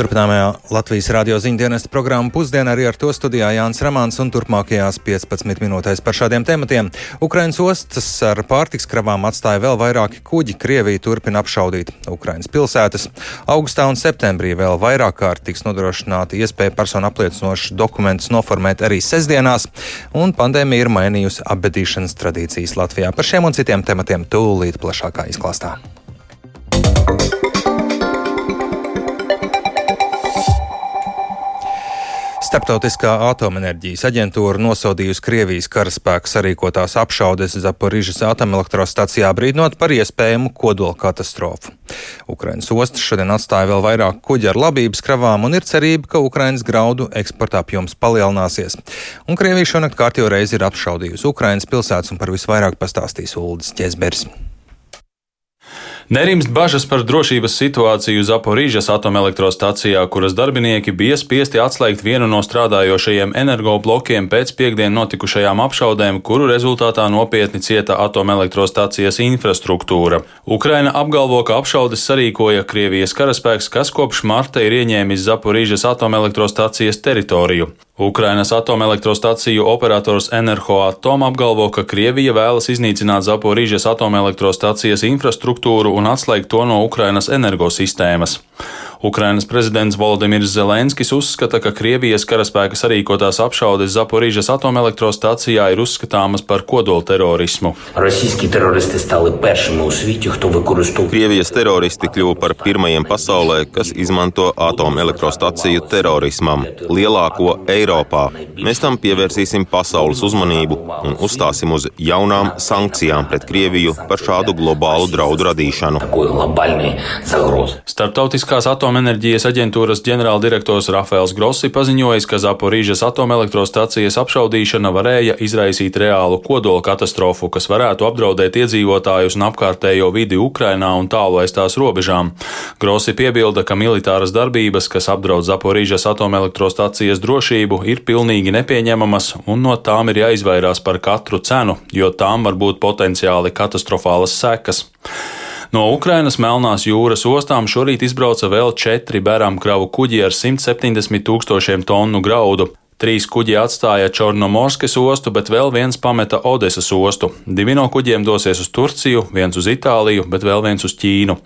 Turpināmajā Latvijas radio ziņdienas programma pusdienā arī ar to studijā Jānis Ramāns un turpmākajās 15 minūtēs par šādiem tematiem. Ukrainas ostas ar pārtiks kravām atstāja vēl vairāki kuģi, Krievija turpina apšaudīt Ukrainas pilsētas. Augustā un septembrī vēl vairāk kārt tiks nodrošināta iespēja personu apliecinošus dokumentus noformēt arī sestdienās, un pandēmija ir mainījusi apbedīšanas tradīcijas Latvijā. Par šiem un citiem tematiem tūlīt plašākā izklāstā. Starptautiskā atomenerģijas aģentūra nosodījusi Krievijas karaspēku sarīkotās apšaudes Zaporižas atomelektrostacijā brīdinot par iespējamu kodola katastrofu. Ukrainas ostas šodien atstāja vēl vairāk kuģi ar labības kravām un ir cerība, ka Ukrainas graudu eksporta apjoms palielināsies. Un Krievija šonakt kārtībā reizi ir apšaudījusi Ukrainas pilsētas un par visvairāk pastāstīs Uldis Ķezberis. Nerimst bažas par drošības situāciju Zaporīžas atomelektrostacijā, kuras darbinieki bija spiesti atslēgt vienu no strādājošajiem energoblokiem pēc piekdien notikušajām apšaudēm, kuru rezultātā nopietni cieta atomelektrostacijas infrastruktūra. Ukraina apgalvo, ka apšaudes sarīkoja Krievijas karaspēks, kas kopš marta ir ieņēmis Zaporīžas atomelektrostacijas teritoriju. Ukrainas atomelektrostaciju operators Enerhoatom apgalvo, ka Krievija vēlas iznīcināt Zaporīžas atomelektrostacijas infrastruktūru un atslēgt to no Ukrainas energosistēmas. Ukrainas prezidents Volodimirs Zelenskis uzskata, ka Krievijas karaspēka sarīkotās apšaudes Zaporīžas atomelektrostacijā ir uzskatāmas par kodolterorismu. Krievijas teroristi kļuva par pirmajiem pasaulē, kas izmanto atomelektrostaciju terorismam, lielāko Eiropā. Mēs tam pievērsīsim pasaules uzmanību un uzstāsim uz jaunām sankcijām pret Krieviju par šādu globālu draudu radīšanu. Startautiskās atomenerģijas aģentūras ģenerāldirektors Rafaels Grossi paziņojis, ka Zaporīžas atomelektrostacijas apšaudīšana varēja izraisīt reālu kodola katastrofu, kas varētu apdraudēt iedzīvotājus un apkārtējo vidi Ukrainā un tālu aiz tās robežām. Grossi piebilda, ka militāras darbības, kas apdraud Zaporīžas atomelektrostacijas drošību, ir pilnīgi nepieņemamas un no tām ir jāizvairās par katru cenu, jo tām var būt potenciāli katastrofālas sekas. No Ukrainas Melnās jūras ostām šorīt izbrauca vēl četri bērām kravu kuģi ar 170 tūkstošiem tonu graudu. Trīs kuģi atstāja Čornomorskas ostu, bet vēl viens pameta Odesas ostu. Divi no kuģiem dosies uz Turciju, viens uz Itāliju, bet vēl viens uz Ķīnu.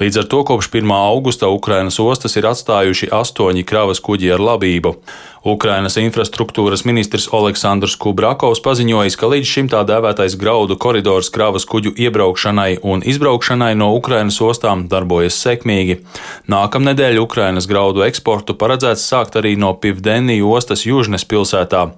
Līdz ar to kopš 1. augusta Ukrainas ostas ir atstājuši astoņi kravas kuģi ar labību. Ukrainas infrastruktūras ministrs Aleksandrs Kubrakovs paziņojis, ka līdz šim tā dēvētais graudu koridors kravas kuģu iebraukšanai un izbraukšanai no Ukrainas ostām darbojas sekmīgi. Nākamnedēļ Ukrainas graudu eksportu paredzēts sākt arī no Pivdenī ostas Južnes pilsētā.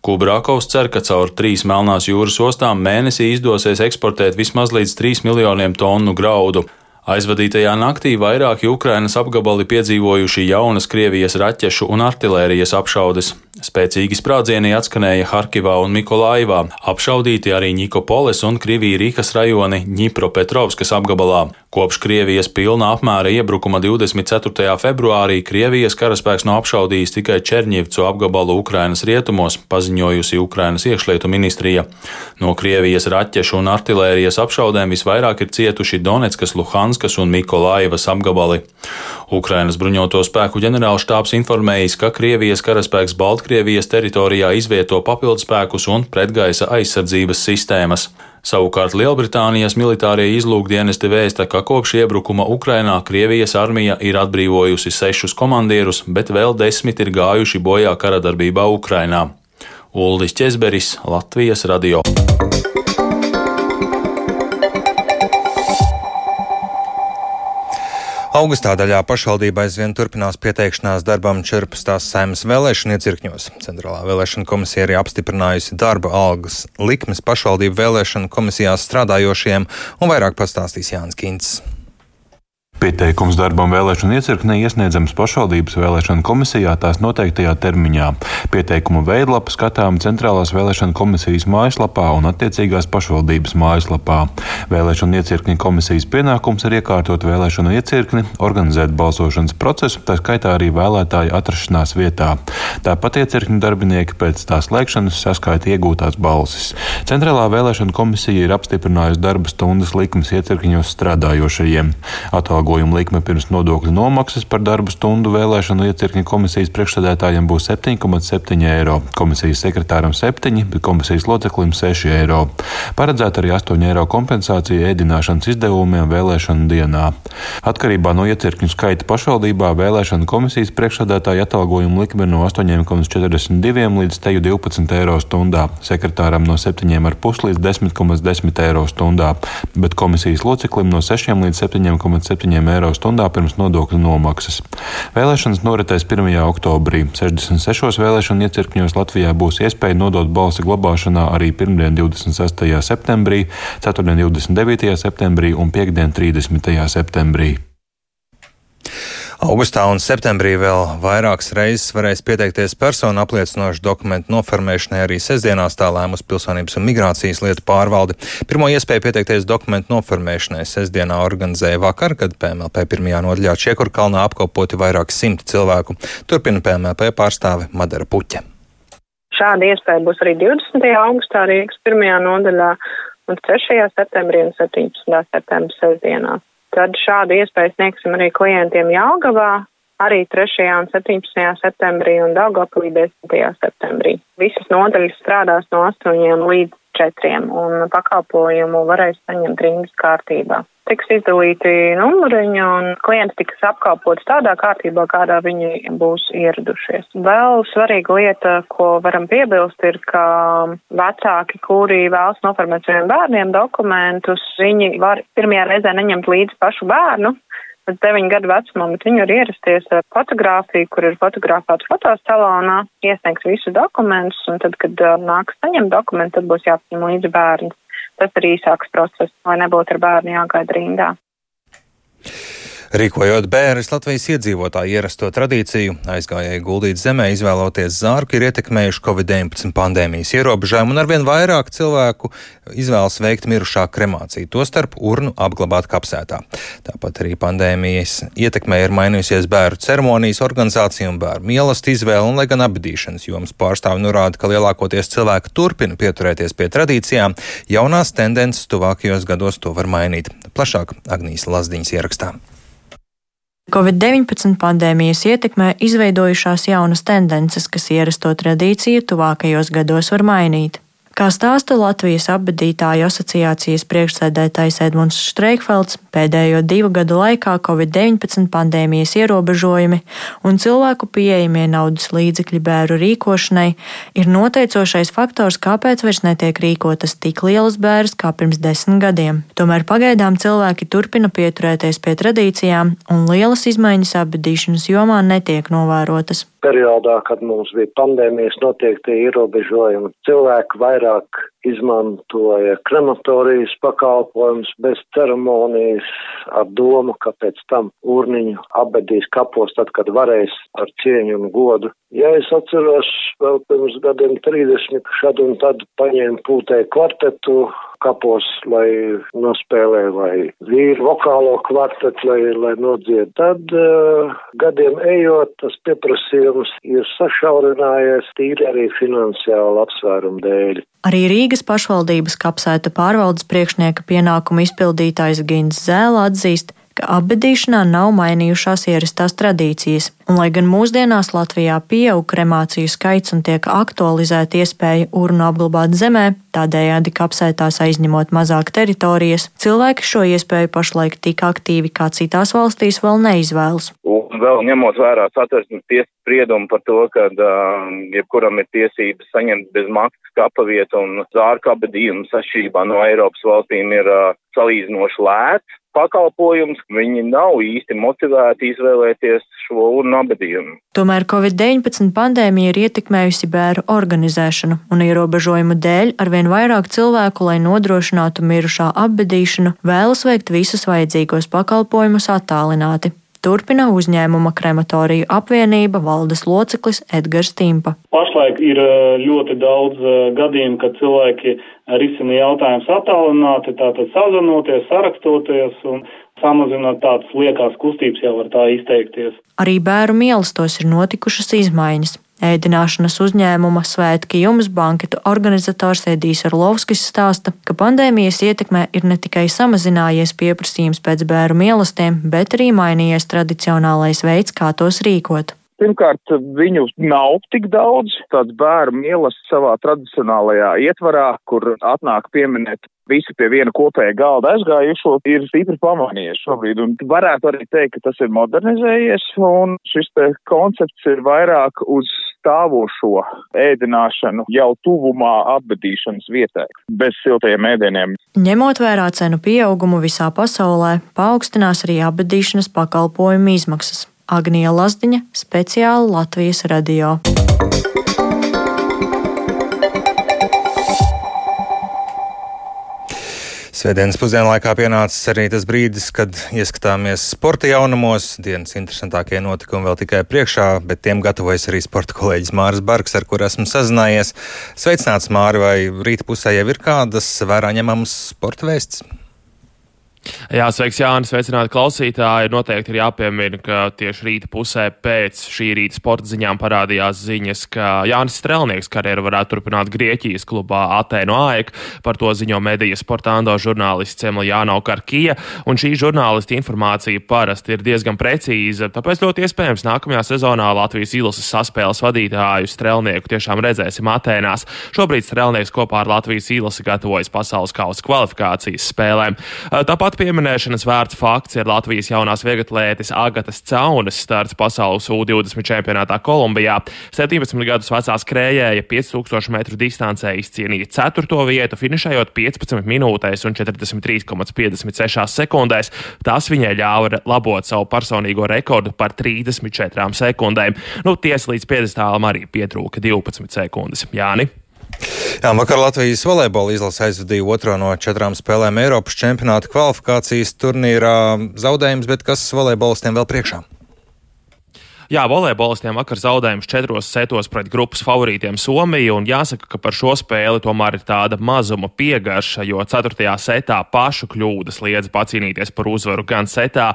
Kubrakovs cer, ka caur trīs Melnās jūras ostām mēnesī izdosies eksportēt vismaz līdz 3 miljoniem tonu graudu. Aizvadītajā naktī vairāki Ukrainas apgabali piedzīvojuši jaunas Krievijas raķešu un artilērijas apšaudes. Spēcīgi sprādzieni atskanēja Harkivā un Mikolaivā, apšaudīti arī Nikopoles un Krivīrīkas rajoni Ņipropetrovskas apgabalā. Kopš Krievijas pilna apmēra iebrukuma 24. februārī Krievijas karaspēks nav apšaudījis tikai Čerņivcu apgabalu Ukrainas rietumos, paziņojusi Ukrainas iekšlietu ministrija. No Krievijas raķešu un artilērijas apšaudēm visvairāk ir cietuši Donetskas, Luhanskas un Mikolaivas apgabali. Ukrainas bruņoto spēku ģenerālštāps informējis, ka Krievijas karaspēks Baltkrievijas teritorijā izvieto papildspēkus un pretgaisa aizsardzības sistēmas. Savukārt Lielbritānijas militārie izlūkdienesti vēsta, ka kopš iebrukuma Ukrainā Krievijas armija ir atbrīvojusi sešus komandierus, bet vēl desmit ir gājuši bojā karadarbībā Ukrainā. Uldis Česberis, Latvijas radio. Augustā daļā pašvaldībā aizvien turpinās pieteikšanās darbam 14. saimnes vēlēšanu iecirkņos. Centrālā vēlēšana komisija arī apstiprinājusi darba algas likmes pašvaldību vēlēšanu komisijās strādājošiem, un vairāk pastāstīs Jānis Kins. Pieteikums darbam vēlēšanu iecirknē iesniedzams pašvaldības vēlēšanu komisijā tās noteiktajā termiņā. Pieteikumu veidlapa skatām Centrālās vēlēšana komisijas mājaslapā un attiecīgās pašvaldības mājaslapā. Vēlēšanu iecirkņa komisijas pienākums ir iekārtot vēlēšanu iecirkni, organizēt balsošanas procesu, tā skaitā arī vēlētāju atrašanās vietā. Tāpat iecirkņu darbinieki pēc tās slēgšanas saskaita iegūtās balsis. Centrālā vēlēšana komisija ir apstiprinājusi darba stundas likmes iecirkņos strādājošajiem. Atalgu Atalgojuma likme pirms nodokļu nomaksas par darbu stundu vēlēšanu iecirkņa komisijas priekšsēdētājiem būs 7,7 eiro, komisijas sekretāram 7, bet komisijas loceklim 6 eiro. Paredzēta arī 8 eiro kompensācija ēdināšanas izdevumiem vēlēšanu dienā. Atkarībā no iecirkņu skaita pašvaldībā vēlēšanu komisijas priekšsēdētāja atalgojuma likme no 8,42 līdz 12 eiro stundā, sekretāram no 7,5 līdz 10,10 eiro stundā, bet komisijas loceklim no 6 līdz 7,7 eiro stundā pirms nodokļu nomaksas. Vēlēšanas noritēs 1. oktobrī. 66 vēlēšanu iecirkņos Latvijā būs iespēja nodot balsi glabāšanā arī pirmdien 26. septembrī, ceturtdien 29. septembrī un piekdien 30. septembrī. Augustā un septembrī vēl vairākas reizes varēs pieteikties personu apliecinošu dokumentu noformēšanai arī sestdienās tā lēmus pilsonības un migrācijas lietu pārvalde. Pirmo iespēju pieteikties dokumentu noformēšanai sestdienā organizēja vakar, kad PMLP pirmajā nodaļā Čiekurkalnā apkopoti vairāk simti cilvēku. Turpina PMLP pārstāve Madara Puķa. Šāda iespēja būs arī 20. augustā Rīgas pirmajā nodaļā un 3. septembrī un 17. septembrī sestdienā. Tad šādu iespēju sniegsim arī klientiem Jālgavā, arī 3. un 17. septembrī un Daugavpilī 10. septembrī. Visas nodaļas strādās no 8 līdz 4 un pakalpojumu varēs saņemt rindas kārtībā tiks izdalīti numuriņi un klienti tiks apkalpots tādā kārtībā, kādā viņi būs ieradušies. Vēl svarīga lieta, ko varam piebilst, ir, ka vecāki, kuri vēlas noformēt saviem bērniem dokumentus, viņi var pirmajā reizē neņemt līdzi pašu bērnu, pēc 9 gadu vecumam, bet viņi var ierasties ar fotografiju, kur ir fotografēta fotosalonā, iesniegs visu dokumentus, un tad, kad uh, nāks saņemt dokumentu, tad būs jāpaņem līdzi bērns tas ir īsāks process, lai nebūtu ar bērnu jāgaida rindā. Rīkojot bērnus Latvijas iedzīvotāju ierasto tradīciju, aizgājēji guldīt zemē, izvēloties zārku, ir ietekmējuši Covid-19 pandēmijas ierobežojumu, un arvien vairāk cilvēku izvēlas veikt mirušā kremāciju, tostarp urnu apglabāt kapsētā. Tāpat arī pandēmijas ietekmē ir mainījusies bērnu ceremonijas organizācija un bērnu mīlestība izvēle, un lai gan apbedīšanas jomas pārstāvi norāda, ka lielākoties cilvēki turpina pieturēties pie tradīcijām, jaunās tendences tuvākajos gados to var mainīt. Plašāk Agnijas Lazdiņas ierakstā. Covid-19 pandēmijas ietekmē izveidojušās jaunas tendences, kas ierasto tradīciju tuvākajos gados var mainīt. Kā stāsta Latvijas apbedītāju asociācijas priekšsēdētājs Edmunds Streikfelds, pēdējo divu gadu laikā Covid-19 pandēmijas ierobežojumi un cilvēku pieejamie naudas līdzekļi bēru rīkošanai ir noteicošais faktors, kāpēc vairs netiek rīkotas tik lielas bēras kā pirms desmit gadiem. Tomēr pagaidām cilvēki turpina pieturēties pie tradīcijām, un lielas izmaiņas apbedīšanas jomā netiek novērotas periodā, kad mums bija pandēmijas noteikti ierobežojumi, cilvēki vairāk izmantoja krematorijas pakalpojumus bez ceremonijas ar domu, ka pēc tam urniņu apbedīs kapos tad, kad varēs ar cieņu un godu. Ja es atceros vēl pirms gadiem 30 šad un tad paņēmu pūtē kvartetu kapos, lai nospēlē vai vīru vokālo kvartetu, lai, lai nodzied. Tad uh, gadiem ejot, tas pieprasījums ir sašaurinājies tīri arī finansiāli apsvērumu dēļ. Arī Rīgas pašvaldības kapsēta pārvaldes priekšnieka pienākumu izpildītājs Gins Zēla atzīst, ka apbedīšanā nav mainījušās ierastās tradīcijas, un lai gan mūsdienās Latvijā pieaug kremāciju skaits un tiek aktualizēta iespēja urnu apglabāt zemē, tādējādi kapsētās aizņemot mazāk teritorijas, cilvēki šo iespēju pašlaik tik aktīvi kā citās valstīs vēl neizvēlas. Un vēl ņemot vērā satversmes tiesas spriedumu par to, ka uh, jebkuram ir tiesības saņemt bez maksas kapavietu un zārku abadījumus atšķirībā no Eiropas valstīm ir uh, salīdzinoši lēts, pakalpojums, viņi nav īsti motivēti izvēlēties šo urnu abadījumu. Tomēr Covid-19 pandēmija ir ietekmējusi bēru organizēšanu, un ierobežojumu dēļ arvien vairāk cilvēku, lai nodrošinātu mirušā apbedīšanu, vēlas veikt visus vajadzīgos pakalpojumus attālināti. Turpina uzņēmuma krematoriju apvienība valdes loceklis Edgars Timpa. Pašlaik ir eh, ļoti daudz eh, gadījumu, kad cilvēki risina jautājumus attālināti, tātad sazvanoties, sarakstoties un samazināt tādas liekās kustības, jau var tā izteikties. Arī bērnu mīlestos ir notikušas izmaiņas. Ēdināšanas uzņēmuma Svētki jums banketu organizators Edijs Arlovskis stāsta, ka pandēmijas ietekmē ir ne tikai samazinājies pieprasījums pēc bēru mielastiem, bet arī mainījies tradicionālais veids, kā tos rīkot. Pirmkārt, viņu nav tik daudz. Tāds bērnu mīlestības savā tradicionālajā ietvarā, kur atnāk pieminēt visi pie viena kopēja galda aizgājušo, ir stipri pamanījies šobrīd. Un varētu arī teikt, ka tas ir modernizējies, un šis koncepts ir vairāk uz stāvošo ēdināšanu jau tuvumā apbedīšanas vietai, bez siltajiem ēdieniem. Ņemot vērā cenu pieaugumu visā pasaulē, paaugstinās arī apbedīšanas pakalpojumu izmaksas. Agnija Lazdiņa, speciāli Latvijas radio. Svētdienas pusdienlaikā pienācis arī tas brīdis, kad ieskatāmies sporta jaunumos. Dienas interesantākie notikumi vēl tikai priekšā, bet tiem gatavojas arī sporta kolēģis Māris Barks, ar kuru esmu sazinājies. Sveicināts, Māri, vai rīta pusē jau ir kādas vērā ņemamas sporta vēsts? Jā, sveiks, Jānis, sveicināti klausītāji. Noteikti ir jāpiemina, ka tieši rīta pusē pēc šī rīta sporta ziņām parādījās ziņas, ka Jānis Strelnieks karjeru varētu turpināt Grieķijas klubā Atēnu AEK. Par to ziņo medijas portāndo žurnālists Emiliano Karkija, un šī žurnālista informācija parasti ir diezgan precīza, tāpēc ļoti iespējams nākamajā sezonā Latvijas izlases saspēles vadītāju Strelnieku tiešām redzēsim Atēnās. Šobrīd Strelnieks kopā ar Latvijas izlasi gatavojas pasaules kausa kvalifikācijas spēlēm. Tāpat Tāpat pieminēšanas vērts fakts ir Latvijas jaunās vieglatlētes Agatas Caunas starts pasaules U20 čempionātā Kolumbijā. 17 gadus vecā skrējēja 5000 metru distancē izcīnīja 4. vietu, finišējot 15 minūtēs un 43,56 sekundēs. Tas viņai ļāva labot savu personīgo rekordu par 34 sekundēm. Nu, tiesa līdz 50. arī pietrūka 12 sekundes. Jāni? Jā, vakar Latvijas volejbola izlase aizvadīja otro no četrām spēlēm Eiropas čempionāta kvalifikācijas turnīrā zaudējums, bet kas volejbolistiem vēl priekšā? Jā, volejbolistiem vakar zaudējums četros setos pret grupas favorītiem Somiju, un jāsaka, ka par šo spēli tomēr ir tāda mazuma piegarša, jo ceturtajā setā pašu kļūdas liedz pacīnīties par uzvaru gan setā,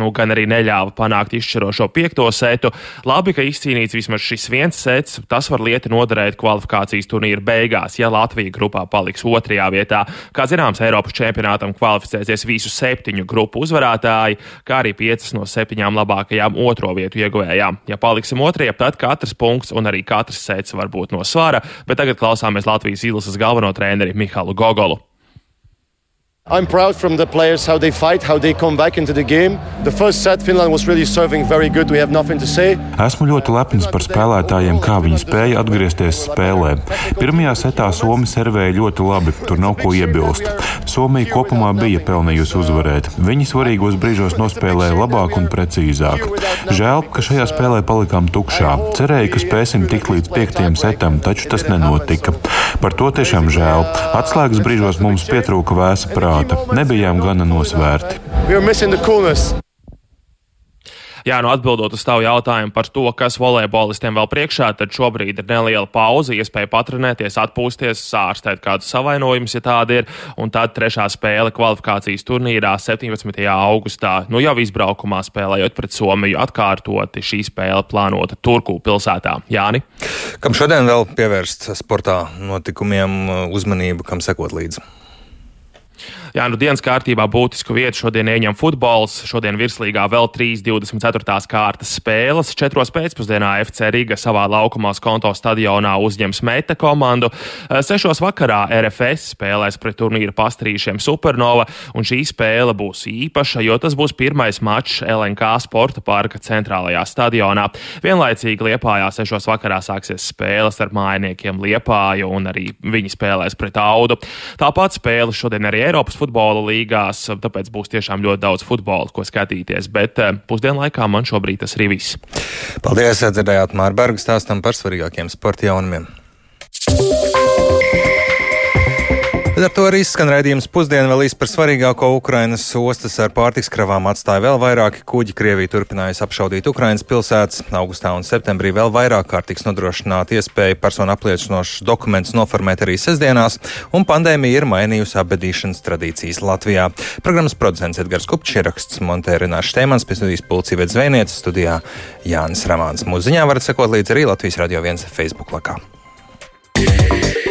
nu, gan arī neļāva panākt izšķirošo piekto setu. Labi, ka izcīnīts vismaz šis viens sets, tas var lieti noderēt kvalifikācijas turnīra beigās, ja Latvija grupā paliks otrajā vietā. Kā zināms, Eiropas čempionātam kvalificēsies visu septiņu grupu uzvarētāji, kā arī piecas no septiņām labākajām otro vietu ieguvēju spēlējām. Ja paliksim otrajā, tad katrs punkts un arī katrs sets var būt no svara, bet tagad klausāmies Latvijas izlases galveno treneri Mihālu Gogolu. I'm proud from the players how they fight, how they come back into the game. The first set Finland was really serving very good. We have nothing to say. Esmu ļoti lepns par spēlētājiem, kā viņi spēja atgriezties spēlē. Pirmajā setā Somi servēja ļoti labi, tur nav ko iebilst. Somija kopumā bija pelnījusi uzvarēt. Viņi svarīgos brīžos nospēlēja labāk un precīzāk. Žēl, ka šajā spēlē palikām tukšā. Cerēju, ka spēsim tikt līdz piektajam setam, taču tas nenotika. Par to tiešām žēl. Atslēgas brīžos mums pietrūka vēsa prāta. Nebijām gana nosvērti. Jā, nu atbildot uz tavu jautājumu par to, kas volejbolistiem vēl priekšā, tad šobrīd ir neliela pauze, iespēja patrenēties, atpūsties, sārstēt kādus savainojumus, ja tādi ir. Un tad trešā spēle kvalifikācijas turnīrā 17. augustā, nu jau izbraukumā spēlējot pret Somiju, atkārtoti šī spēle plānota Turku pilsētā. Jāni? Kam šodien vēl pievērst sportā notikumiem uzmanību, kam sekot līdzi? Jā, nu dienas kārtībā būtisku vietu šodien ieņem futbols. Šodien virslīgā vēl 3.24. kārtas spēles. 4. pēcpusdienā FC Riga savā laukumā konto stadionā uzņems Meta komandu. 6. vakarā RFS spēlēs pret turnīra pastrīšiem Supernova, un šī spēle būs īpaša, jo tas būs pirmais mačs LNK sporta parka centrālajā stadionā. Vienlaicīgi Liepājā 6. vakarā sāksies spēles ar mājiniekiem Liepāju, un arī viņi spēlēs pret Audu. Tāpat spēle šodien arī Eiropas futbola līgās, tāpēc būs tiešām ļoti daudz futbola, ko skatīties. Bet eh, pusdienlaikā man šobrīd tas arī viss. Paldies, dzirdējāt Mārberga stāstam par svarīgākiem sporta jaunumiem. Bet ar to arī skan raidījums pusdienu vēl īsti par svarīgāko Ukrainas ostas ar pārtiks kravām atstāja vēl vairāki kuģi. Krievija turpinājusi apšaudīt Ukrainas pilsētas. Augustā un septembrī vēl vairāk kārt tiks nodrošināta iespēja personu apliecinošus dokumentus noformēt arī sestdienās, un pandēmija ir mainījusi apbedīšanas tradīcijas Latvijā. Programmas producents Edgars Kupčs ieraksts montē Renāšu Tēmans, pie studijas Pulcīvietas zvejniece studijā Jānis Ramāns. Mūsu ziņā varat sekot līdzi arī Latvijas Radio 1 Facebook lakā. Yeah.